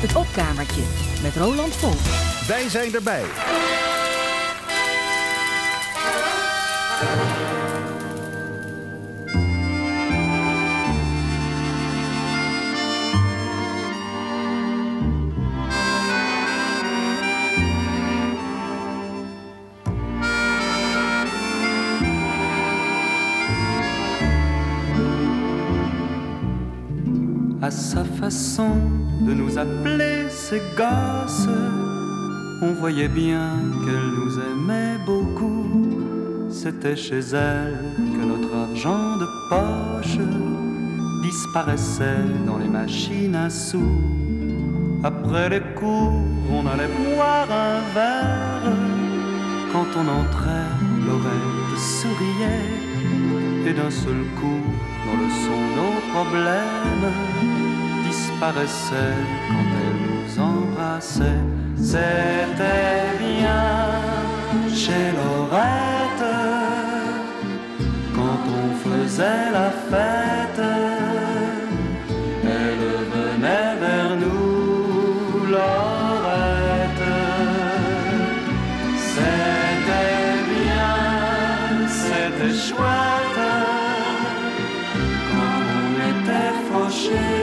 Het opkamertje met Roland Volk. Wij zijn erbij. De nous appeler ses gosses, on voyait bien qu'elle nous aimait beaucoup. C'était chez elle que notre argent de poche disparaissait dans les machines à sous. Après les cours, on allait boire un verre. Quand on entrait, Lorette souriait et d'un seul coup, dans le son, nos problèmes quand elle nous embrassait. C'était bien chez Lorette quand on faisait la fête. Elle venait vers nous, Lorette. C'était bien, c'était chouette quand on était fauchés.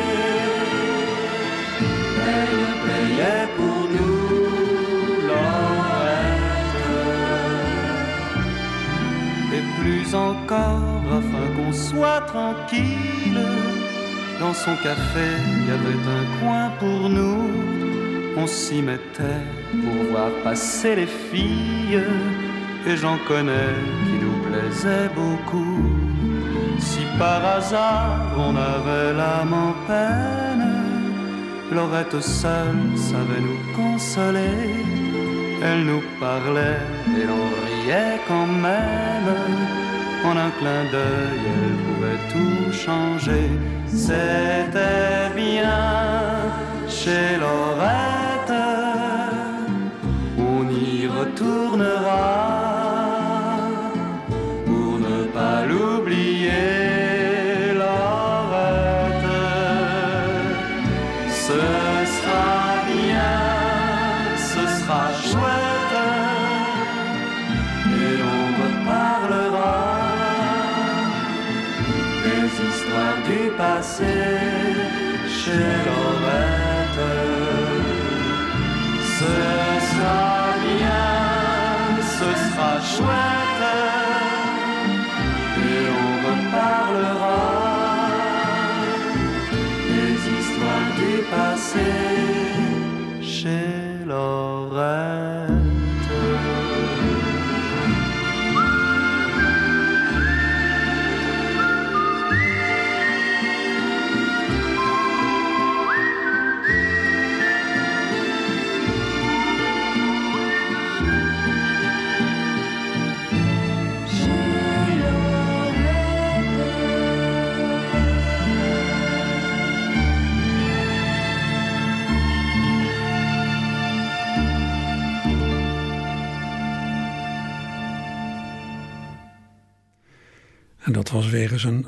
Encore, afin qu'on soit tranquille, dans son café, il y avait un coin pour nous. On s'y mettait pour voir passer les filles, et j'en connais qui nous plaisaient beaucoup. Si par hasard on avait l'âme en peine, Lorette seule savait nous consoler. Elle nous parlait et l'on riait quand même. En un clin d'œil, elle pouvait tout changer. C'était bien chez Lorette. On y retournera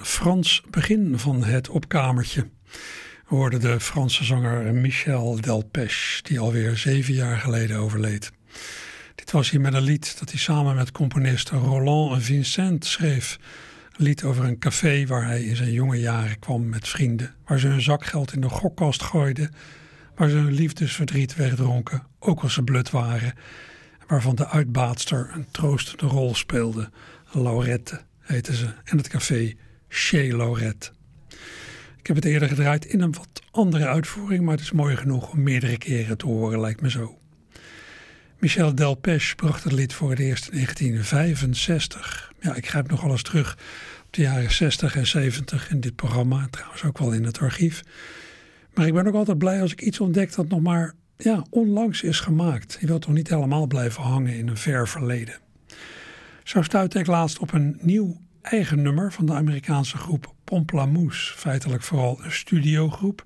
Frans begin van het opkamertje. We hoorden de Franse zanger Michel Delpech, die alweer zeven jaar geleden overleed. Dit was hij met een lied dat hij samen met componist Roland Vincent schreef. Een lied over een café waar hij in zijn jonge jaren kwam met vrienden. Waar ze hun zakgeld in de gokkast gooiden. Waar ze hun liefdesverdriet wegdronken, ook als ze blut waren. Waarvan de uitbaatster een troostende rol speelde. Laurette heette ze. En het café Chez Laurette. Ik heb het eerder gedraaid in een wat andere uitvoering, maar het is mooi genoeg om meerdere keren te horen, lijkt me zo. Michel Delpech bracht het lied voor het eerst in 1965. Ja, ik grijp nog eens terug op de jaren 60 en 70 in dit programma, trouwens ook wel in het archief. Maar ik ben ook altijd blij als ik iets ontdek dat nog maar ja, onlangs is gemaakt. Je wilt toch niet helemaal blijven hangen in een ver verleden. Zo stuitte ik laatst op een nieuw eigen nummer van de Amerikaanse groep Pomplamoose. Feitelijk vooral een studiogroep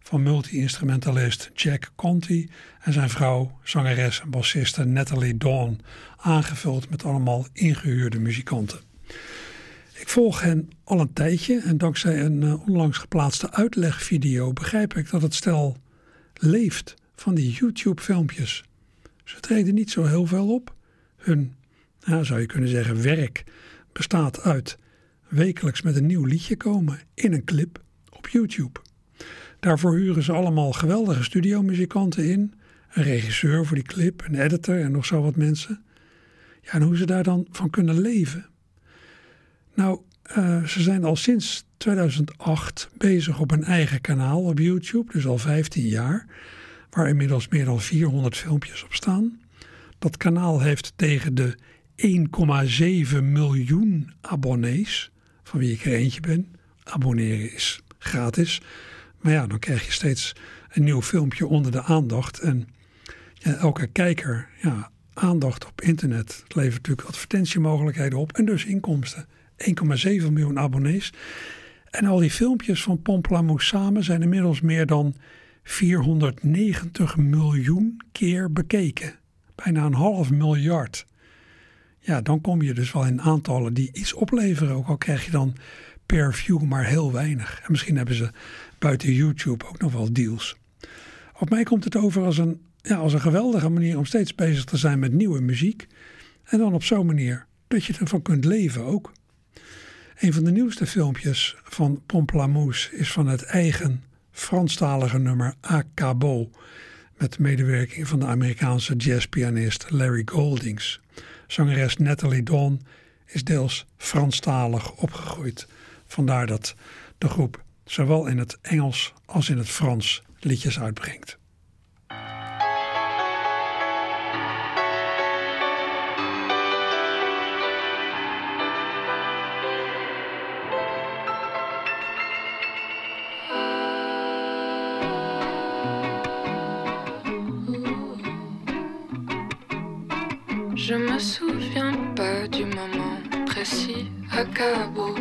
van multi-instrumentalist Jack Conti en zijn vrouw, zangeres en bassiste Natalie Dawn, aangevuld met allemaal ingehuurde muzikanten. Ik volg hen al een tijdje en dankzij een uh, onlangs geplaatste uitlegvideo begrijp ik dat het stel leeft van die YouTube-filmpjes. Ze treden niet zo heel veel op. Hun, nou, zou je kunnen zeggen, werk bestaat uit wekelijks met een nieuw liedje komen in een clip op YouTube. Daarvoor huren ze allemaal geweldige studiomuzikanten in, een regisseur voor die clip, een editor en nog zo wat mensen. Ja, en hoe ze daar dan van kunnen leven. Nou, uh, ze zijn al sinds 2008 bezig op een eigen kanaal op YouTube, dus al 15 jaar, waar inmiddels meer dan 400 filmpjes op staan. Dat kanaal heeft tegen de 1,7 miljoen abonnees, van wie ik er eentje ben. Abonneren is gratis. Maar ja, dan krijg je steeds een nieuw filmpje onder de aandacht. En ja, elke kijker, ja, aandacht op internet levert natuurlijk advertentiemogelijkheden op en dus inkomsten. 1,7 miljoen abonnees. En al die filmpjes van Pomplamoose samen zijn inmiddels meer dan 490 miljoen keer bekeken. Bijna een half miljard. Ja, dan kom je dus wel in aantallen die iets opleveren. Ook al krijg je dan per view maar heel weinig. En misschien hebben ze buiten YouTube ook nog wel deals. Op mij komt het over als een, ja, als een geweldige manier om steeds bezig te zijn met nieuwe muziek. En dan op zo'n manier dat je ervan kunt leven ook. Een van de nieuwste filmpjes van Pomplamoose is van het eigen Franstalige nummer Acabo. Met medewerking van de Amerikaanse jazzpianist Larry Goldings. Zangeres Natalie Dawn is deels Franstalig opgegroeid. Vandaar dat de groep zowel in het Engels als in het Frans liedjes uitbrengt. À Cabo,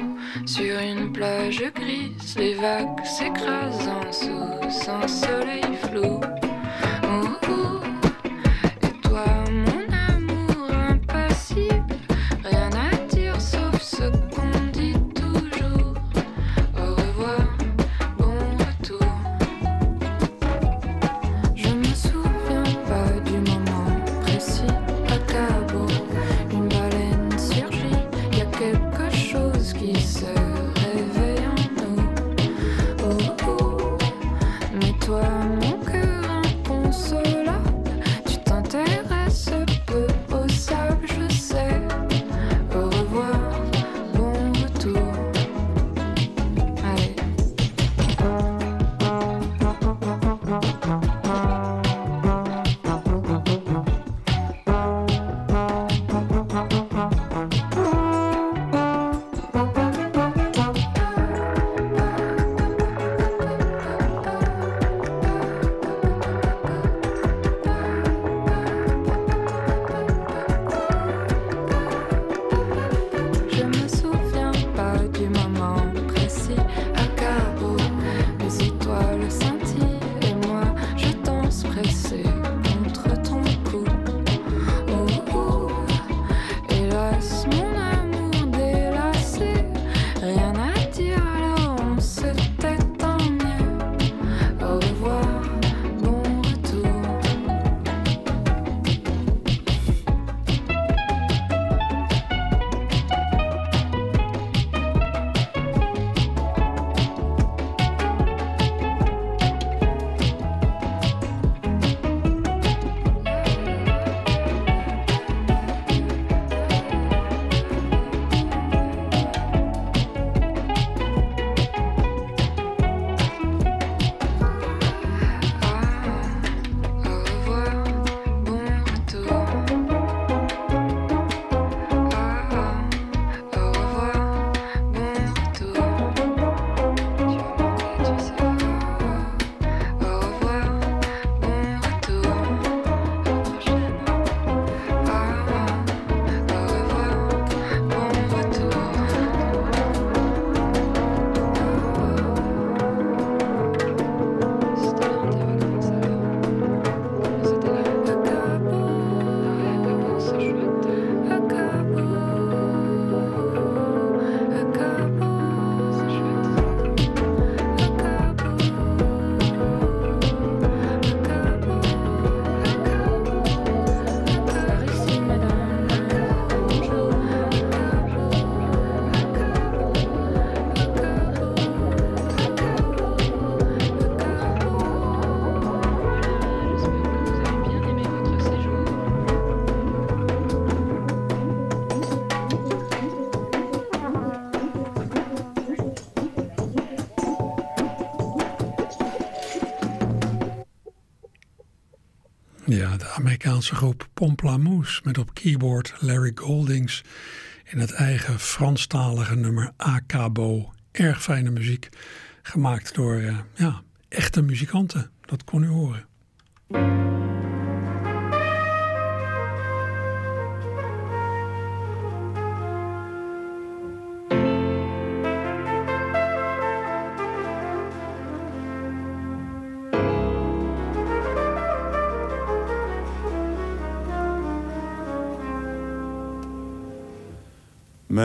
sur une plage grise, les vagues s'écrasant sous un soleil flou. Ja, de Amerikaanse groep Pomplamoose met op keyboard Larry Goldings in het eigen Franstalige nummer Acabo. Erg fijne muziek, gemaakt door uh, ja, echte muzikanten, dat kon u horen.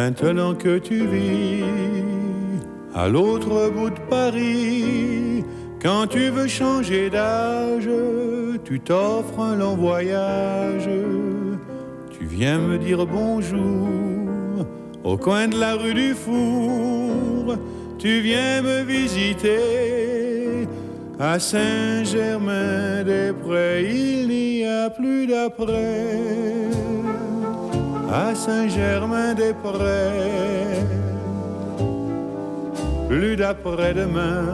Maintenant que tu vis à l'autre bout de Paris, quand tu veux changer d'âge, tu t'offres un long voyage. Tu viens me dire bonjour au coin de la rue du Four. Tu viens me visiter à Saint-Germain-des-Prés. Il n'y a plus d'après à Saint-Germain-des-Prés. Plus d'après-demain,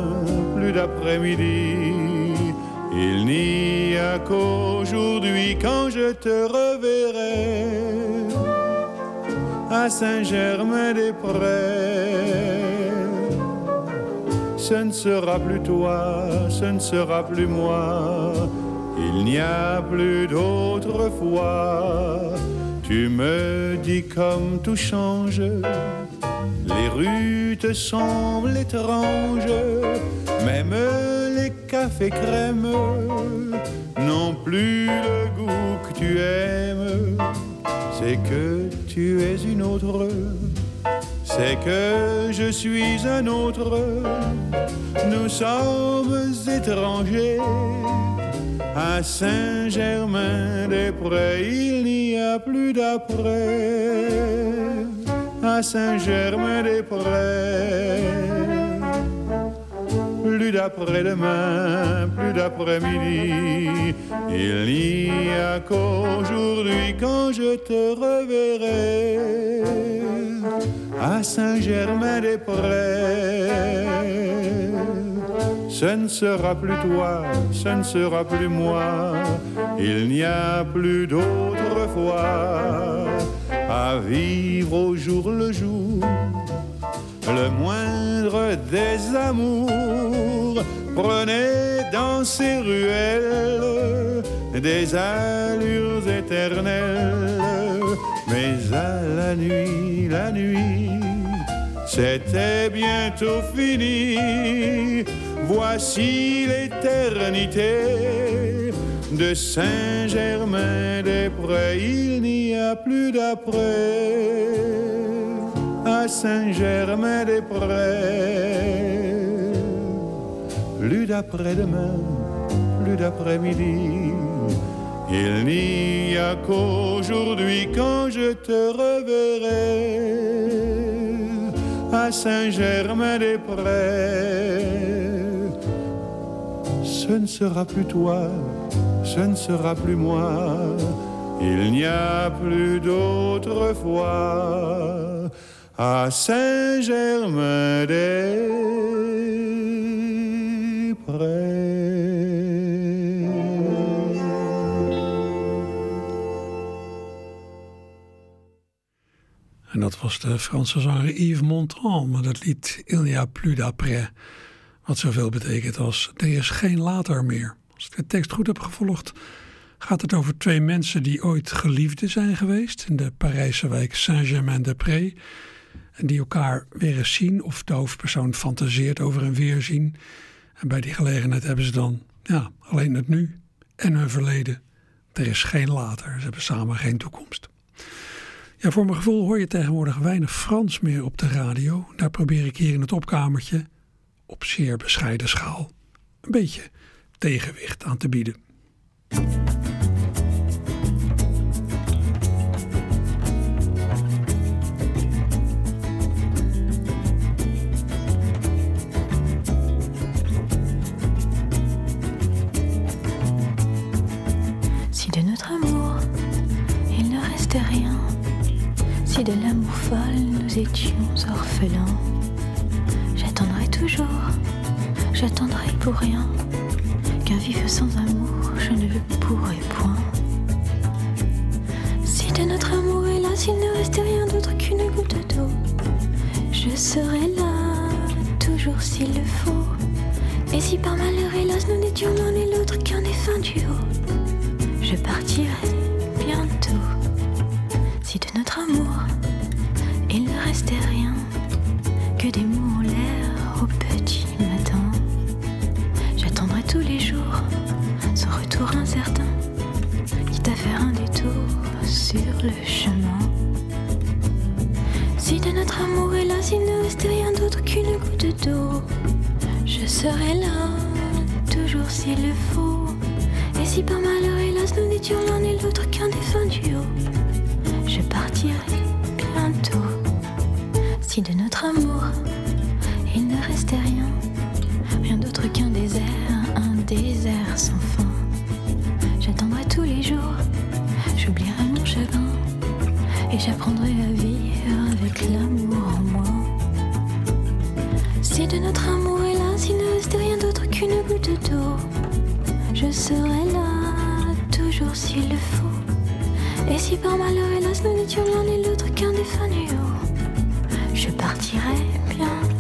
plus d'après-midi, il n'y a qu'aujourd'hui quand je te reverrai à Saint-Germain-des-Prés. Ce ne sera plus toi, ce ne sera plus moi, il n'y a plus d'autre fois tu me dis comme tout change, les rues te semblent étranges, même les cafés crèmes n'ont plus le goût que tu aimes. C'est que tu es une autre, c'est que je suis un autre, nous sommes étrangers. À Saint-Germain-des-Prés, il n'y a plus d'après. À Saint-Germain-des-Prés, d'après-demain, plus d'après-midi. Il n'y a qu'aujourd'hui quand je te reverrai. À Saint-Germain-des-Prés ce ne sera plus toi, ce ne sera plus moi, il n'y a plus d'autre fois à vivre au jour le jour. Le moindre des amours prenez dans ces ruelles des allures éternelles. Mais à la nuit, la nuit, c'était bientôt fini Voici l'éternité de Saint-Germain-des-Prés. Il n'y a plus d'après Saint-Germain-des-Prés. Plus d'après-demain, plus d'après-midi. Il n'y a qu'aujourd'hui quand je te reverrai à Saint-Germain-des-Prés ce ne sera plus toi, ce ne sera plus moi, il n'y a plus d'autre fois à Saint-Germain-des-Prés. En dat was de Franse zanger Yves Montand met het lied Il n'y a plus d'après. Wat zoveel betekent als er is geen later meer. Als ik de tekst goed heb gevolgd, gaat het over twee mensen die ooit geliefden zijn geweest in de Parijse wijk Saint-Germain-des-Prés. En die elkaar weer eens zien of de hoofdpersoon fantaseert over een weerzien. En bij die gelegenheid hebben ze dan ja, alleen het nu en hun verleden. Er is geen later, ze hebben samen geen toekomst. Ja, voor mijn gevoel hoor je tegenwoordig weinig Frans meer op de radio. Daar probeer ik hier in het opkamertje op zeer bescheiden schaal een beetje tegenwicht aan te bieden. et j'apprendrai à vivre avec l'amour en moi. Si de notre amour hélas il ne restait rien d'autre qu'une goutte d'eau, je serai là toujours s'il le faut. Et si par malheur hélas nous n'étions l'un et l'autre qu'un défunt nuant, je partirai bien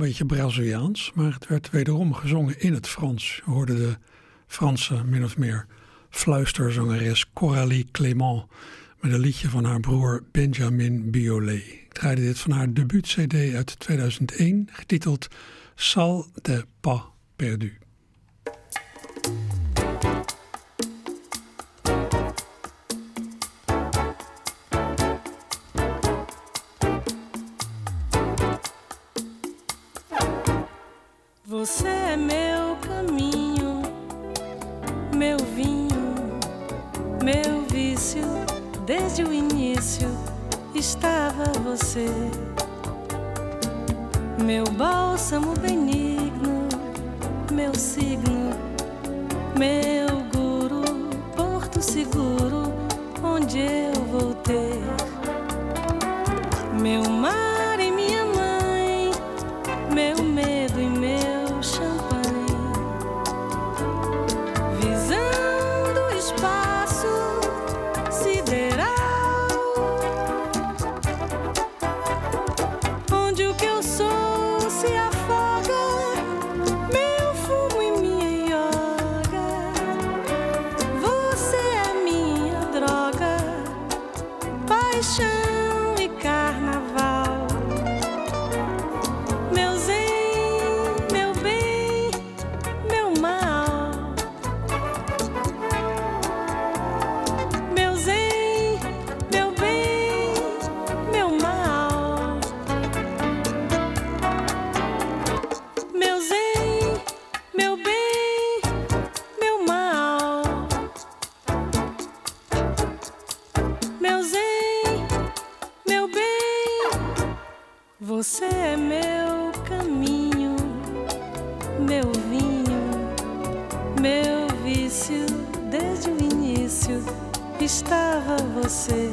beetje Braziliaans, maar het werd wederom gezongen in het Frans. We hoorden de Franse, min of meer, fluisterzangeres Coralie Clément met een liedje van haar broer Benjamin Biolay. Ik draaide dit van haar debuut-CD uit 2001, getiteld Sal de Pas Perdu. Você é meu caminho, meu vinho, meu vício. Desde o início estava você, meu bálsamo benigno, meu signo, meu guru, porto seguro onde eu início, desde o início, estava você.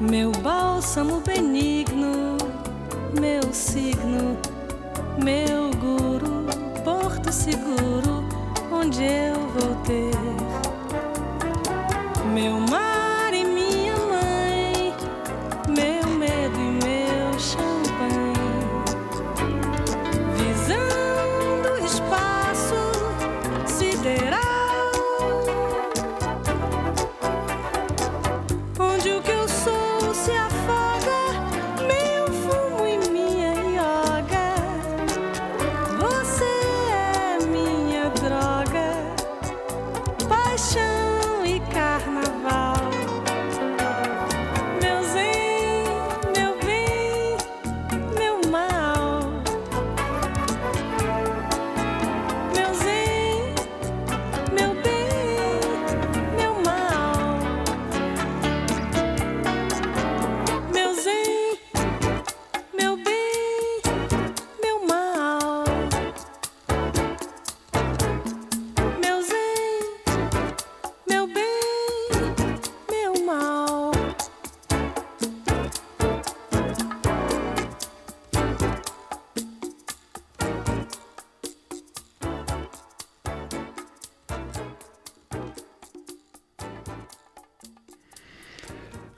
Meu bálsamo benigno, meu signo, meu guru, porto seguro, onde eu vou ter. Meu mar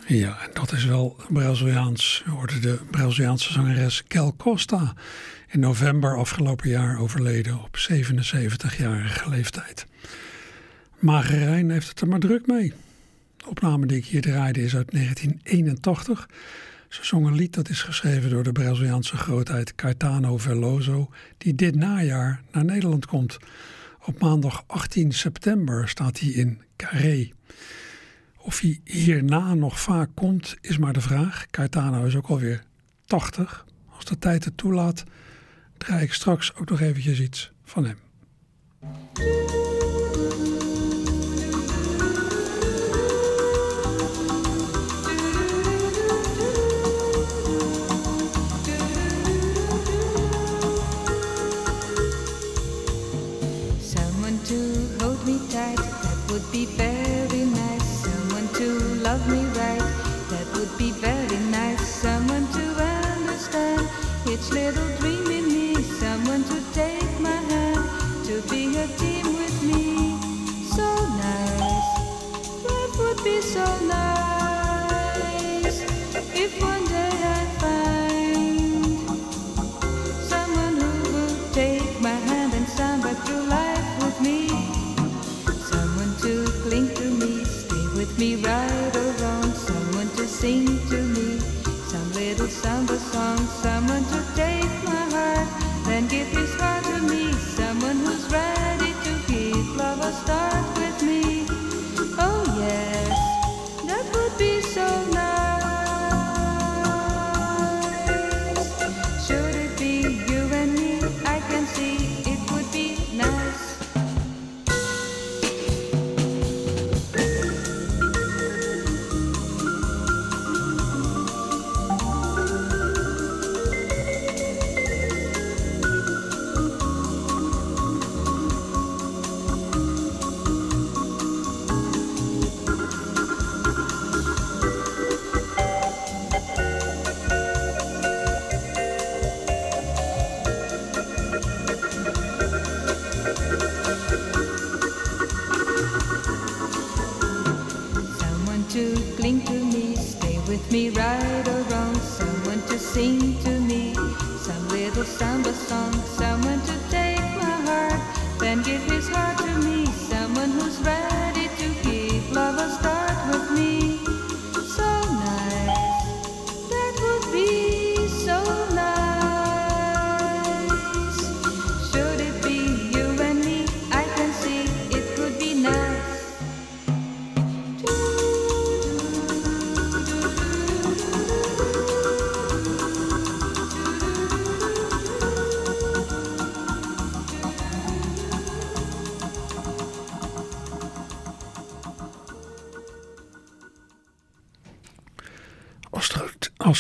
Ja, en dat is wel Braziliaans. We hoorden de Braziliaanse zangeres Kel Costa in november afgelopen jaar overleden op 77-jarige leeftijd. Magerijn heeft het er maar druk mee. De opname die ik hier draaide is uit 1981. Ze zong een lied dat is geschreven door de Braziliaanse grootheid Caetano Veloso, die dit najaar naar Nederland komt. Op maandag 18 september staat hij in Carré. Of hij hierna nog vaak komt, is maar de vraag. Caetano is ook alweer 80. Als de tijd het toelaat, draai ik straks ook nog eventjes iets van hem.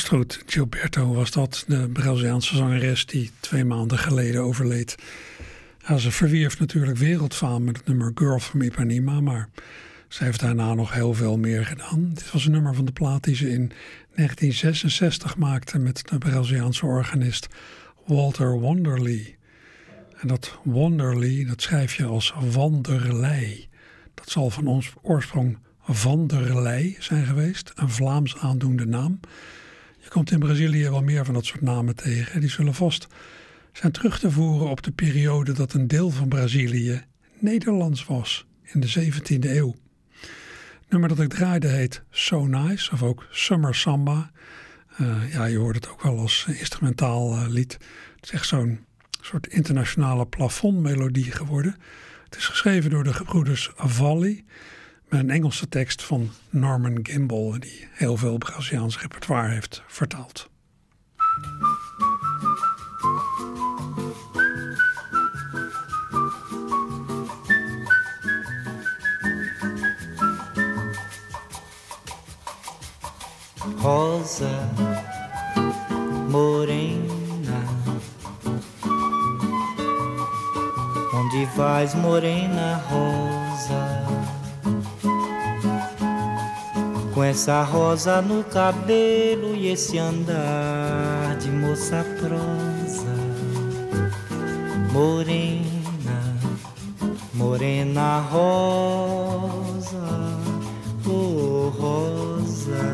Astrid, Gilberto was dat, de Braziliaanse zangeres die twee maanden geleden overleed. Ja, ze verwierf natuurlijk wereldfaam met het nummer Girl from Ipanema, maar ze heeft daarna nog heel veel meer gedaan. Dit was een nummer van de plaat die ze in 1966 maakte met de Braziliaanse organist Walter Wanderley. En dat Wanderley, dat schrijf je als Wanderlei. Dat zal van ons oorsprong Vanderlei zijn geweest, een Vlaams aandoende naam. Je komt in Brazilië wel meer van dat soort namen tegen. Die zullen vast zijn terug te voeren op de periode dat een deel van Brazilië Nederlands was in de 17e eeuw. Het nummer dat ik draaide heet So Nice, of ook Summer Samba. Eh, ja, je hoort het ook wel als instrumentaal eh, lied. Het is echt zo'n soort internationale plafondmelodie geworden. Het is geschreven door de gebroeders Avalli een Engelse tekst van Norman Gimbel, die heel veel Braziliaans repertoire heeft vertaald. Rosa morena, onde vais, morena rosa? Com essa rosa no cabelo e esse andar de moça prosa, morena, morena rosa, oh rosa,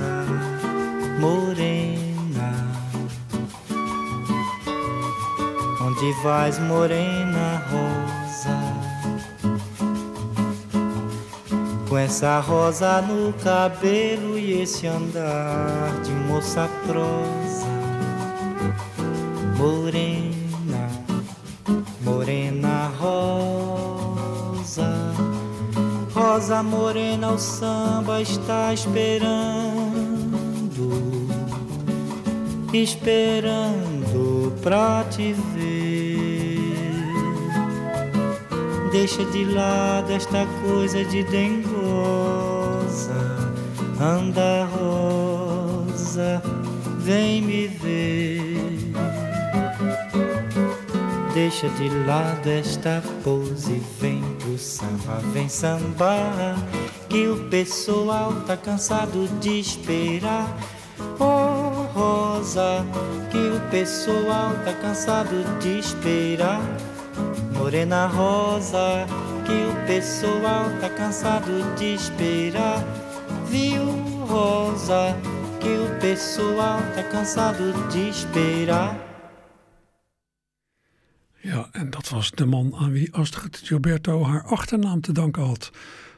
morena. Onde vais, morena? Com essa rosa no cabelo e esse andar de moça prosa, morena, morena rosa, rosa morena, o samba está esperando, esperando pra te ver. Deixa de lado esta coisa de dengosa. Anda, rosa, vem me ver. Deixa de lado esta pose, vem pro samba, vem sambar. Que o pessoal tá cansado de esperar. Oh, rosa, que o pessoal tá cansado de esperar. Morena rosa, que o pessoal tá cansado de esperar. Viu, rosa, que o pessoal tá cansado de esperar. Ja, en dat was de man aan wie Astrid Gilberto haar achternaam te danken had.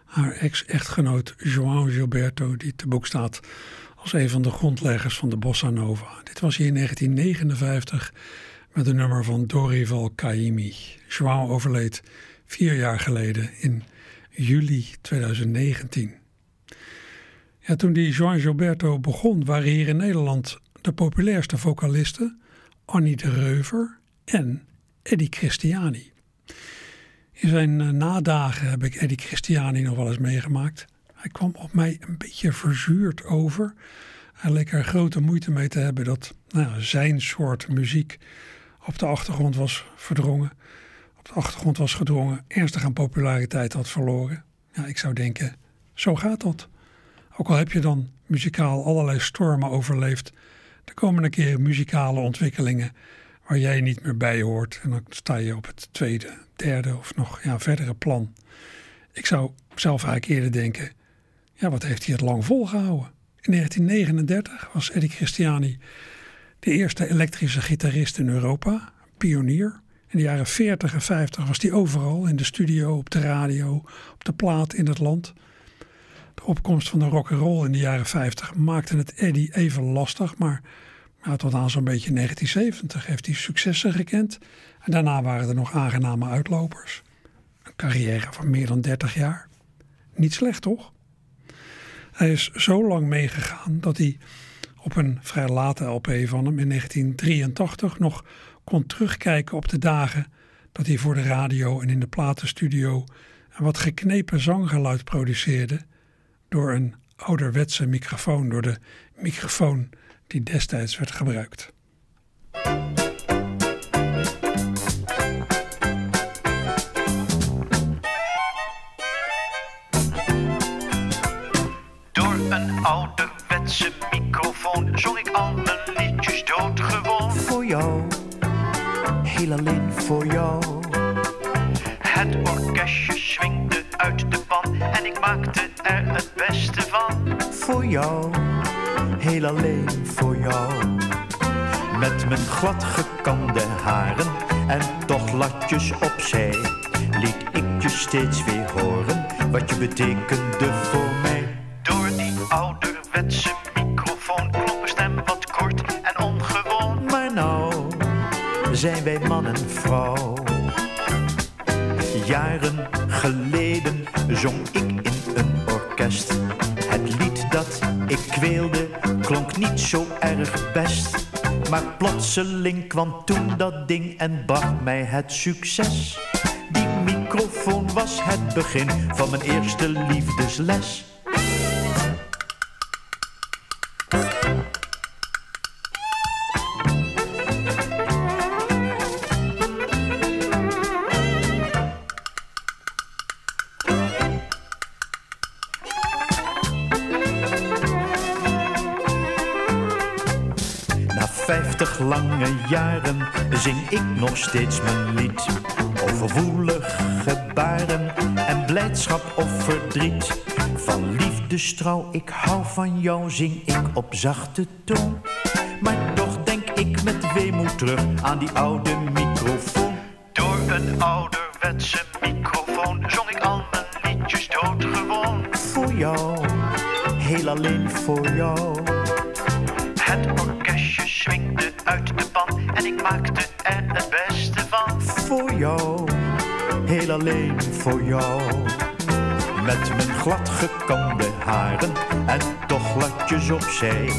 Haar ex-echtgenoot João Gilberto, die te boek staat als een van de grondleggers van de Bossa Nova. Dit was hier in 1959 met een nummer van Dorival Caymmi. João overleed vier jaar geleden in juli 2019. Toen die João Gilberto begon, waren hier in Nederland de populairste vocalisten Annie de Reuver en Eddie Christiani. In zijn uh, nadagen heb ik Eddie Christiani nog wel eens meegemaakt. Hij kwam op mij een beetje verzuurd over. Hij leek er grote moeite mee te hebben dat nou, zijn soort muziek op de achtergrond was verdrongen. Op de achtergrond was gedrongen, ernstig aan populariteit had verloren. Ik zou denken, zo gaat dat. Ook al heb je dan muzikaal allerlei stormen overleefd, er komen een keer muzikale ontwikkelingen waar jij niet meer bij hoort. En dan sta je op het tweede, derde of nog ja, verdere plan. Ik zou zelf eigenlijk eerder denken, ja, wat heeft hij het lang volgehouden? In 1939 was Eddie Christiani de eerste elektrische gitarist in Europa, pionier. In de jaren 40 en 50 was hij overal, in de studio, op de radio, op de plaat in het land. De opkomst van de rock and roll in de jaren 50 maakte het Eddie even lastig, maar ja, tot aan zo'n beetje 1970 heeft hij successen gekend. En daarna waren er nog aangename uitlopers. Een carrière van meer dan 30 jaar. Niet slecht, toch? Hij is zo lang meegegaan dat hij op een vrij late LP van hem in 1983 nog kon terugkijken op de dagen dat hij voor de radio en in de platenstudio een wat geknepen zanggeluid produceerde door een ouderwetse microfoon, door de microfoon die destijds werd gebruikt. Door een ouderwetse microfoon zong ik al mijn liedjes doodgewoon. Voor jou, heel alleen voor jou. Het orkestje swingde uit de pan ik maakte er het beste van. Voor jou, heel alleen voor jou. Met mijn gladgekamde haren en toch latjes opzij. Liet ik je steeds weer horen wat je betekende voor mij. Door die ouderwetse microfoon klonk mijn stem wat kort en ongewoon. Maar nou zijn wij man en vrouw. Jaren best. Maar plotseling kwam toen dat ding en bracht mij het succes. Die microfoon was het begin van mijn eerste liefdesles. Nog steeds mijn lied. Over woelig gebaren en blijdschap of verdriet. Van liefdestrouw, ik hou van jou, zing ik op zachte toon. Maar toch denk ik met weemoed terug aan die oude Met mijn glad gekamde haren en toch gladjes opzij.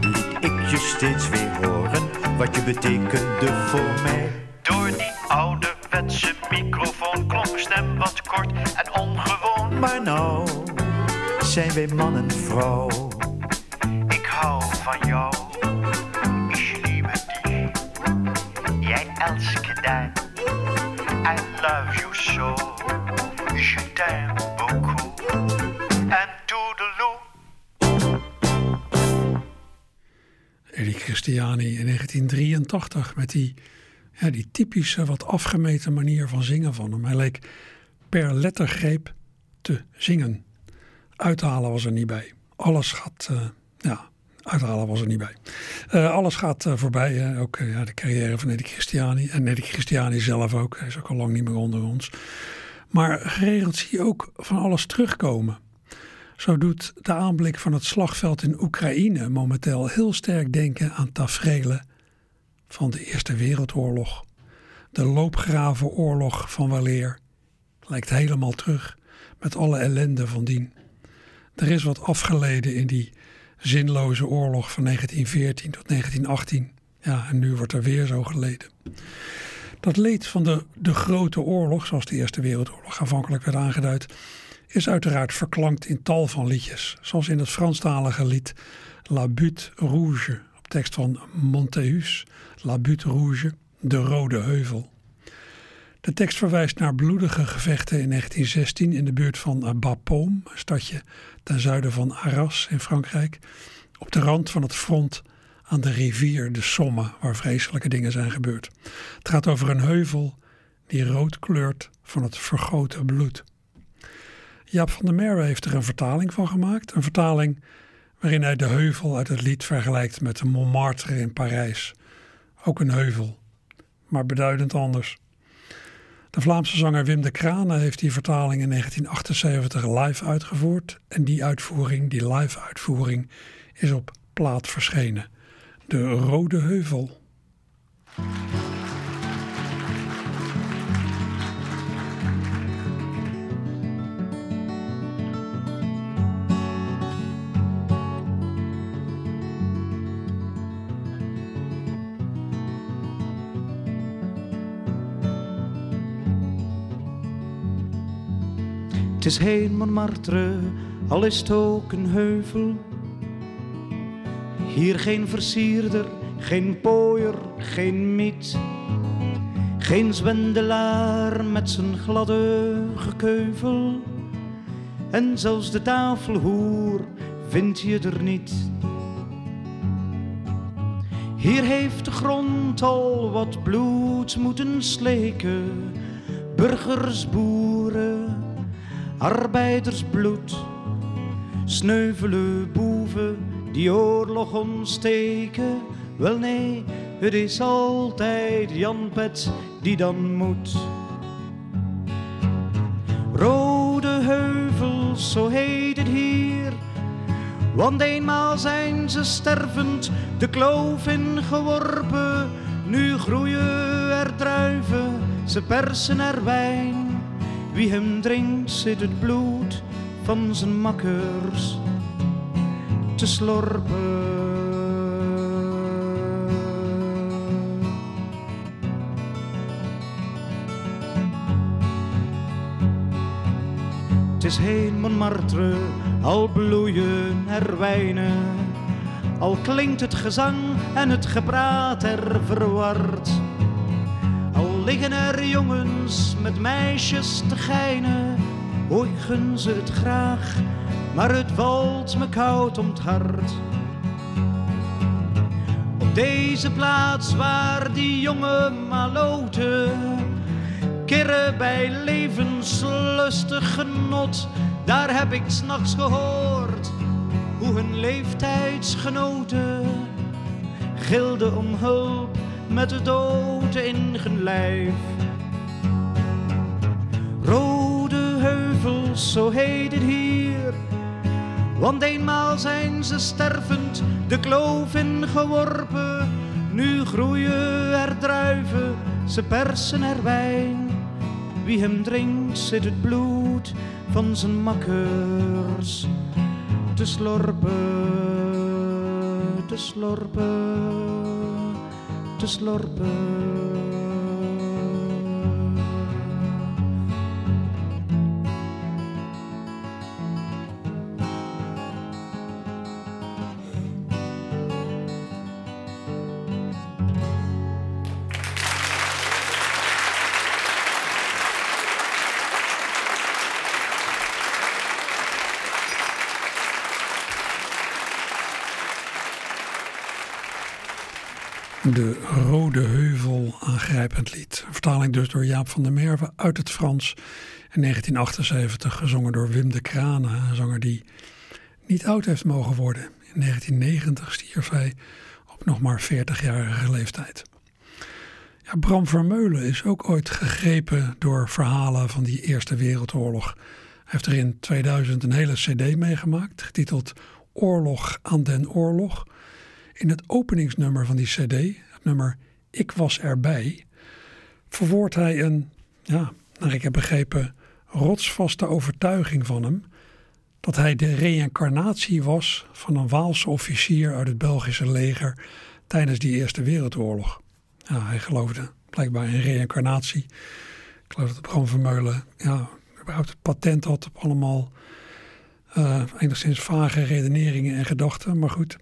Liet ik je steeds weer horen wat je betekende voor mij. Door die ouderwetse microfoon klonk stem wat kort en ongewoon. Maar nou zijn wij man en vrouw. Ik hou van jou, ich liebe dich. Jij elske dich. I love you so, je t'aime Christiani in 1983 met die, die typische wat afgemeten manier van zingen van hem. Hij leek per lettergreep te zingen. Uithalen was er niet bij. Alles gaat, eh, ja, uithalen was er niet bij. Eh, alles gaat eh, voorbij, ook ja, de carrière van Eddie Christiani. En Eddie Christiani zelf ook, hij is ook al lang niet meer onder ons. Maar geregeld zie je ook van alles terugkomen. Zo doet de aanblik van het slagveld in Oekraïne momenteel heel sterk denken aan tafereelen van de Eerste Wereldoorlog. De loopgravenoorlog van weleer lijkt helemaal terug met alle ellende van dien. Er is wat afgeleden in die zinloze oorlog van 1914 tot 1918. Ja, en nu wordt er weer zo geleden. Dat leed van de, de grote oorlog, zoals de Eerste Wereldoorlog aanvankelijk werd aangeduid, is uiteraard verklankt in tal van liedjes. Zoals in het Franstalige lied La Butte Rouge, op tekst van Monteus, La Butte Rouge, de Rode Heuvel. De tekst verwijst naar bloedige gevechten in 1916 in de buurt van Bapaume, een stadje ten zuiden van Arras in Frankrijk, op de rand van het front aan de rivier de Somme, waar vreselijke dingen zijn gebeurd. Het gaat over een heuvel die rood kleurt van het vergoten bloed. Jaap van der Merwe heeft er een vertaling van gemaakt. Een vertaling waarin hij de heuvel uit het lied vergelijkt met de Montmartre in Parijs. Ook een heuvel, maar beduidend anders. De Vlaamse zanger Wim de Krane heeft die vertaling in 1978 live uitgevoerd. En die uitvoering, die live uitvoering, is op plaat verschenen. De Rode Heuvel. Het is heen Montmartre, al is het ook een heuvel. Hier geen versierder, geen pooier, geen miet. Geen zwendelaar met zijn gladde gekeuvel. En zelfs de tafelhoer vind je er niet. Hier heeft de grond al wat bloed moeten sleken. Burgers, boeren, arbeidersbloed. Sneuvelen boeven die oorlog ontsteken. Wel nee, het is altijd Jan Pet die dan moet. Rode heuvels, zo heet het hier. Want eenmaal zijn ze stervend de kloof ingeworpen. Nu groeien er druiven, ze persen er wijn. Wie hem drinkt zit het bloed van zijn makkers te slorpen. Het is heen Montmartre, al bloeien er wijnen. Al klinkt het gezang en het gepraat er verward. Liggen er jongens met meisjes te geinen. Gun ze het graag, maar het valt me koud om het hart. Op deze plaats waar die jonge maloten kirren bij levenslustig genot, daar heb ik s'nachts gehoord hoe hun leeftijdsgenoten gilden om hulp met de dood in lijf. Rode heuvels, zo heet het hier. Want eenmaal zijn ze stervend de kloof ingeworpen. Nu groeien er druiven, ze persen er wijn. Wie hem drinkt, zit het bloed van zijn makkers te slorpen, te slorpen, te slorpen. Lied. Een vertaling dus door Jaap van der Merwe uit het Frans. In 1978 gezongen door Wim de Kranen, een zanger die niet oud heeft mogen worden. In 1990 stierf hij op nog maar 40-jarige leeftijd. Ja, Bram Vermeulen is ook ooit gegrepen door verhalen van die Eerste Wereldoorlog. Hij heeft er in 2000 een hele cd meegemaakt, getiteld Oorlog aan den Oorlog. In het openingsnummer van die CD, het nummer Ik was erbij, verwoordt hij een, ja, naar ik heb begrepen, rotsvaste overtuiging van hem dat hij de reïncarnatie was van een Waalse officier uit het Belgische leger tijdens die Eerste Wereldoorlog. Hij geloofde blijkbaar in reïncarnatie. Ik geloof dat Bram Vermeulen ja, überhaupt het patent had op allemaal uh, enigszins vage redeneringen en gedachten. Maar goed,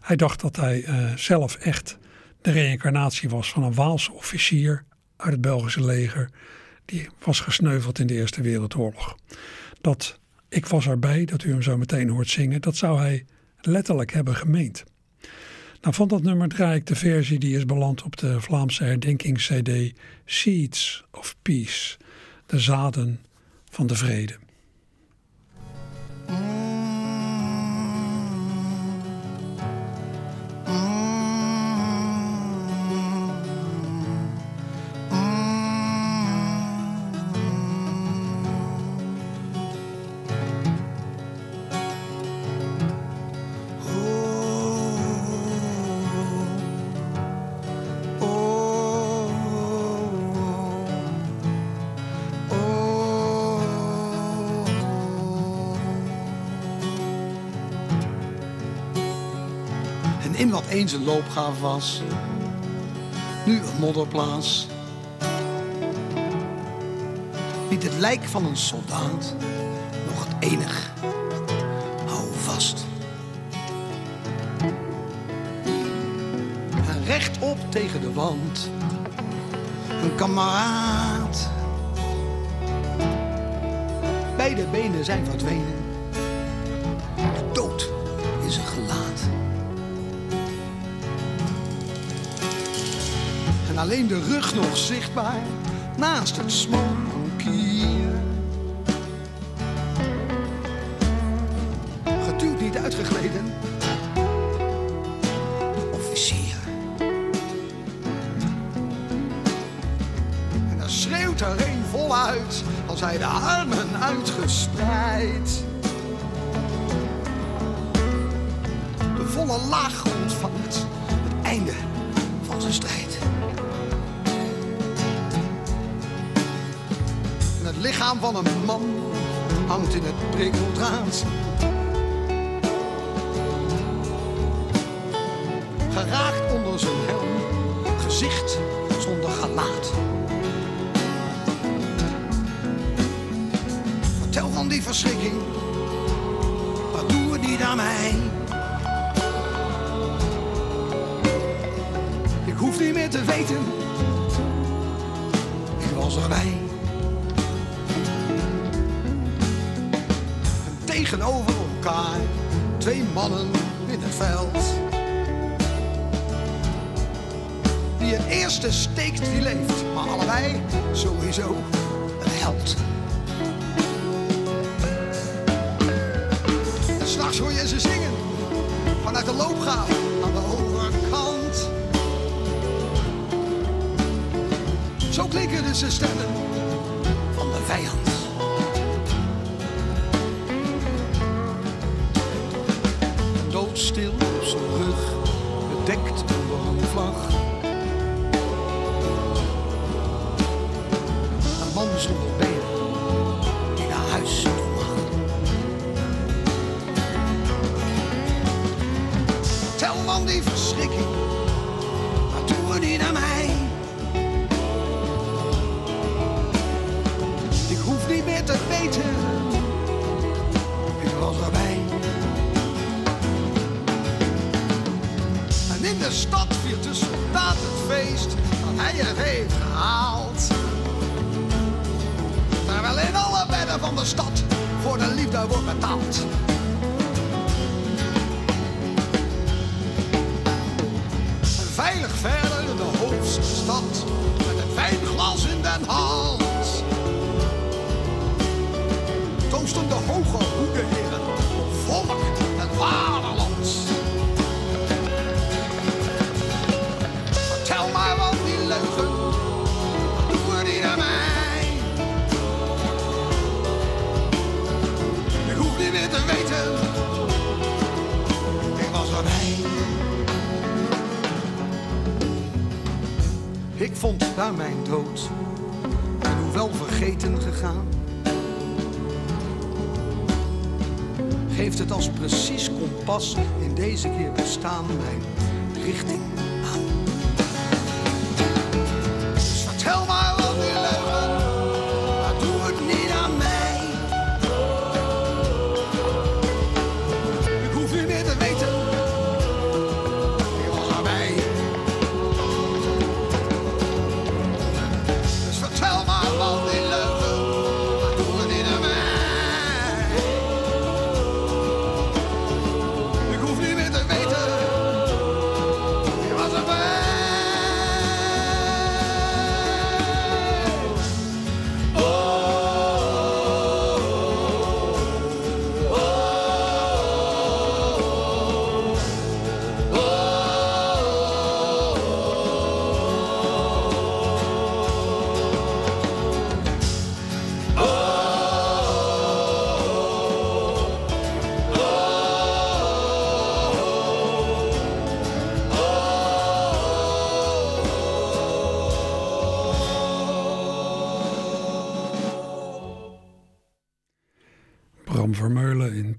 hij dacht dat hij uh, zelf echt de reïncarnatie was van een Waalse officier uit het Belgische leger. Die was gesneuveld in de Eerste Wereldoorlog. Dat ik was erbij, dat u hem zo meteen hoort zingen, dat zou hij letterlijk hebben gemeend. Nou, van dat nummer draai ik de versie die is beland op de Vlaamse herdenkings-CD Seeds of Peace, de zaden van de vrede. In wat eens een loopgraaf was, nu een modderplaats. Niet het lijk van een soldaat, nog het enig. Hou vast. En rechtop tegen de wand, een kameraad. Beide benen zijn verdwenen. En alleen de rug nog zichtbaar naast het smokier. Geduwd niet uitgegleden. Officier. En dan schreeuwt er een voluit als hij de armen uitgespreid. Geraakt onder zijn helm, gezicht zonder gelaat. Vertel van die verschrikking, wat doe het niet aan mij? Ik hoef niet meer te weten, ik was erbij. Tegenover elkaar. Twee mannen in het veld. Wie het eerste steekt, die leeft. Maar allebei sowieso een held. S'nachts hoor je ze zingen. Vanuit de loopgraaf aan de overkant. klinken dus de stemmen stopped. Vond daar mijn dood, en hoewel vergeten gegaan. Geeft het als precies kompas in deze keer bestaan mijn richting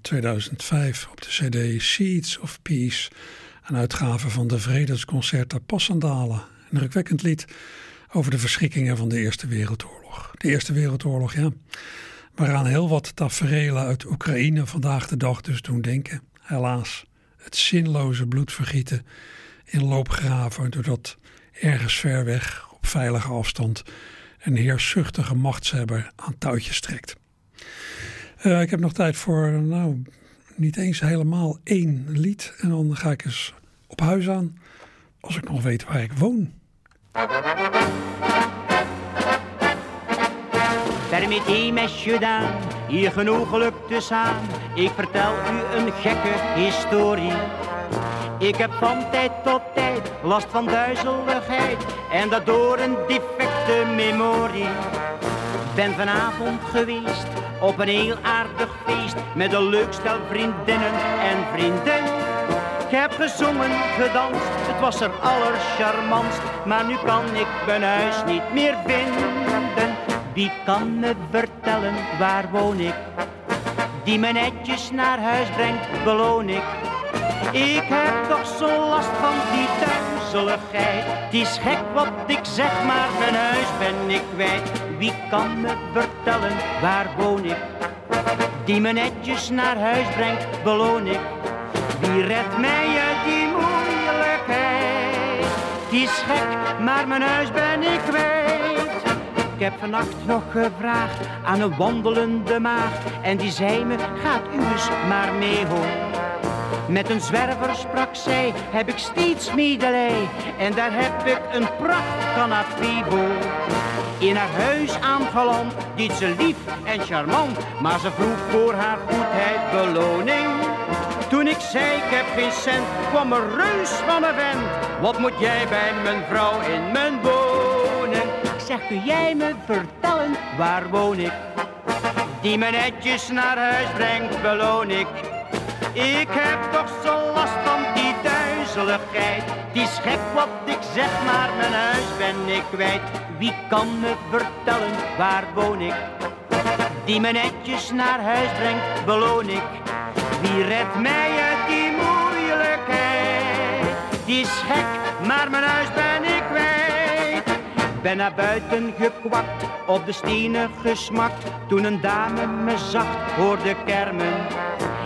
2005 op de cd Seeds of Peace. Een uitgave van de Vredesconcerta Passandalen. Een indrukwekkend lied over de verschrikkingen van de Eerste Wereldoorlog. De Eerste Wereldoorlog, ja. Waaraan heel wat taferelen uit Oekraïne vandaag de dag dus doen denken. Helaas, het zinloze bloedvergieten in loopgraven... doordat ergens ver weg, op veilige afstand... een heerszuchtige machtshebber aan touwtjes trekt. Eh, ik heb nog tijd voor, nou, niet eens helemaal één lied. En dan ga ik eens op huis aan, als ik nog weet waar ik woon. Permettez, messieurs, dames, hier genoeg geluk te samen. Ik vertel u een gekke historie. Ik heb van tijd tot tijd last van duizeligheid en dat door een defecte memorie. Ben vanavond geweest op een heel aardig feest met een leuk stel vriendinnen en vrienden. Ik heb gezongen, gedanst, het was er allercharmantst, maar nu kan ik mijn huis niet meer vinden. Wie kan me vertellen waar woon ik? Die me netjes naar huis brengt, beloon ik. Ik heb toch zo last van die Het is gek wat ik zeg, maar mijn huis ben ik kwijt. Wie kan me vertellen waar woon ik? Die me netjes naar huis brengt, beloon ik. Wie redt mij uit die moeilijkheid? Het is gek, maar mijn huis ben ik kwijt. Ik heb vannacht nog gevraagd aan een wandelende maagd. En die zei me, gaat u eens maar mee hoor. Met een zwerver sprak zij, heb ik steeds medelij. En daar heb ik een pracht canapé In haar huis aangeland, deed ze lief en charmant. Maar ze vroeg voor haar goedheid beloning. Toen ik zei ik heb geen cent, kwam er reus van een vent. Wat moet jij bij mijn vrouw in mijn woning? Ik zeg, kun jij me vertellen, waar woon ik? Die me netjes naar huis brengt, beloon ik. Ik heb toch zo last van die duizeligheid. Die is gek wat ik zeg, maar mijn huis ben ik kwijt. Wie kan me vertellen, waar woon ik? Die me netjes naar huis brengt, beloon ik. Wie redt mij uit die moeilijkheid? Die is gek, maar mijn huis ben ik kwijt. Ben naar buiten gekwakt, op de stenen gesmakt. Toen een dame me zacht hoorde kermen.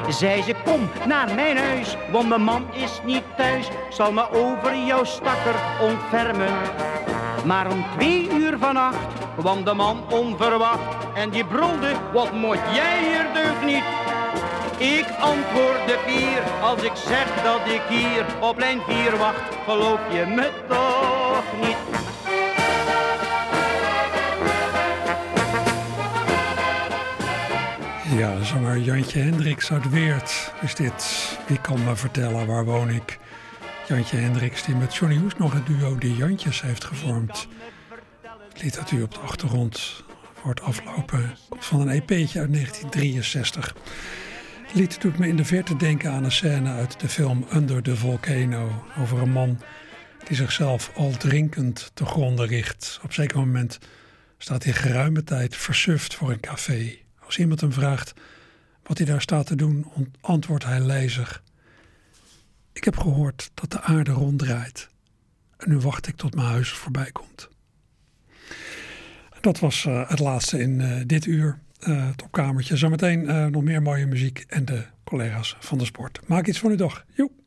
Zei ze, kom naar mijn huis, want mijn man is niet thuis. Zal me over jouw stakker ontfermen. Maar om twee uur vannacht kwam de man onverwacht. En die brulde, wat moet jij hier deugd niet? Ik antwoordde vier, als ik zeg dat ik hier op lijn 4 wacht, geloof je me toch niet? Ja, zanger Jantje Hendricks uit Weert is dit. Wie kan me vertellen, waar woon ik? Jantje Hendricks die met Johnny Hoes nog het duo De Jantjes heeft gevormd. Het lied dat u op de achtergrond wordt aflopen van een EP'tje uit 1963. Het lied doet me in de verte denken aan een scène uit de film Under the Volcano over een man die zichzelf al drinkend te gronden richt. Op zeker moment staat hij geruime tijd versuft voor een café. Als iemand hem vraagt wat hij daar staat te doen, antwoordt hij lijzig. Ik heb gehoord dat de aarde ronddraait. En nu wacht ik tot mijn huis voorbij komt. Dat was uh, het laatste in uh, dit uur. Uh, het. Zometeen nog meer mooie muziek en de collega's van de sport. Maak iets van uw dag. Joep.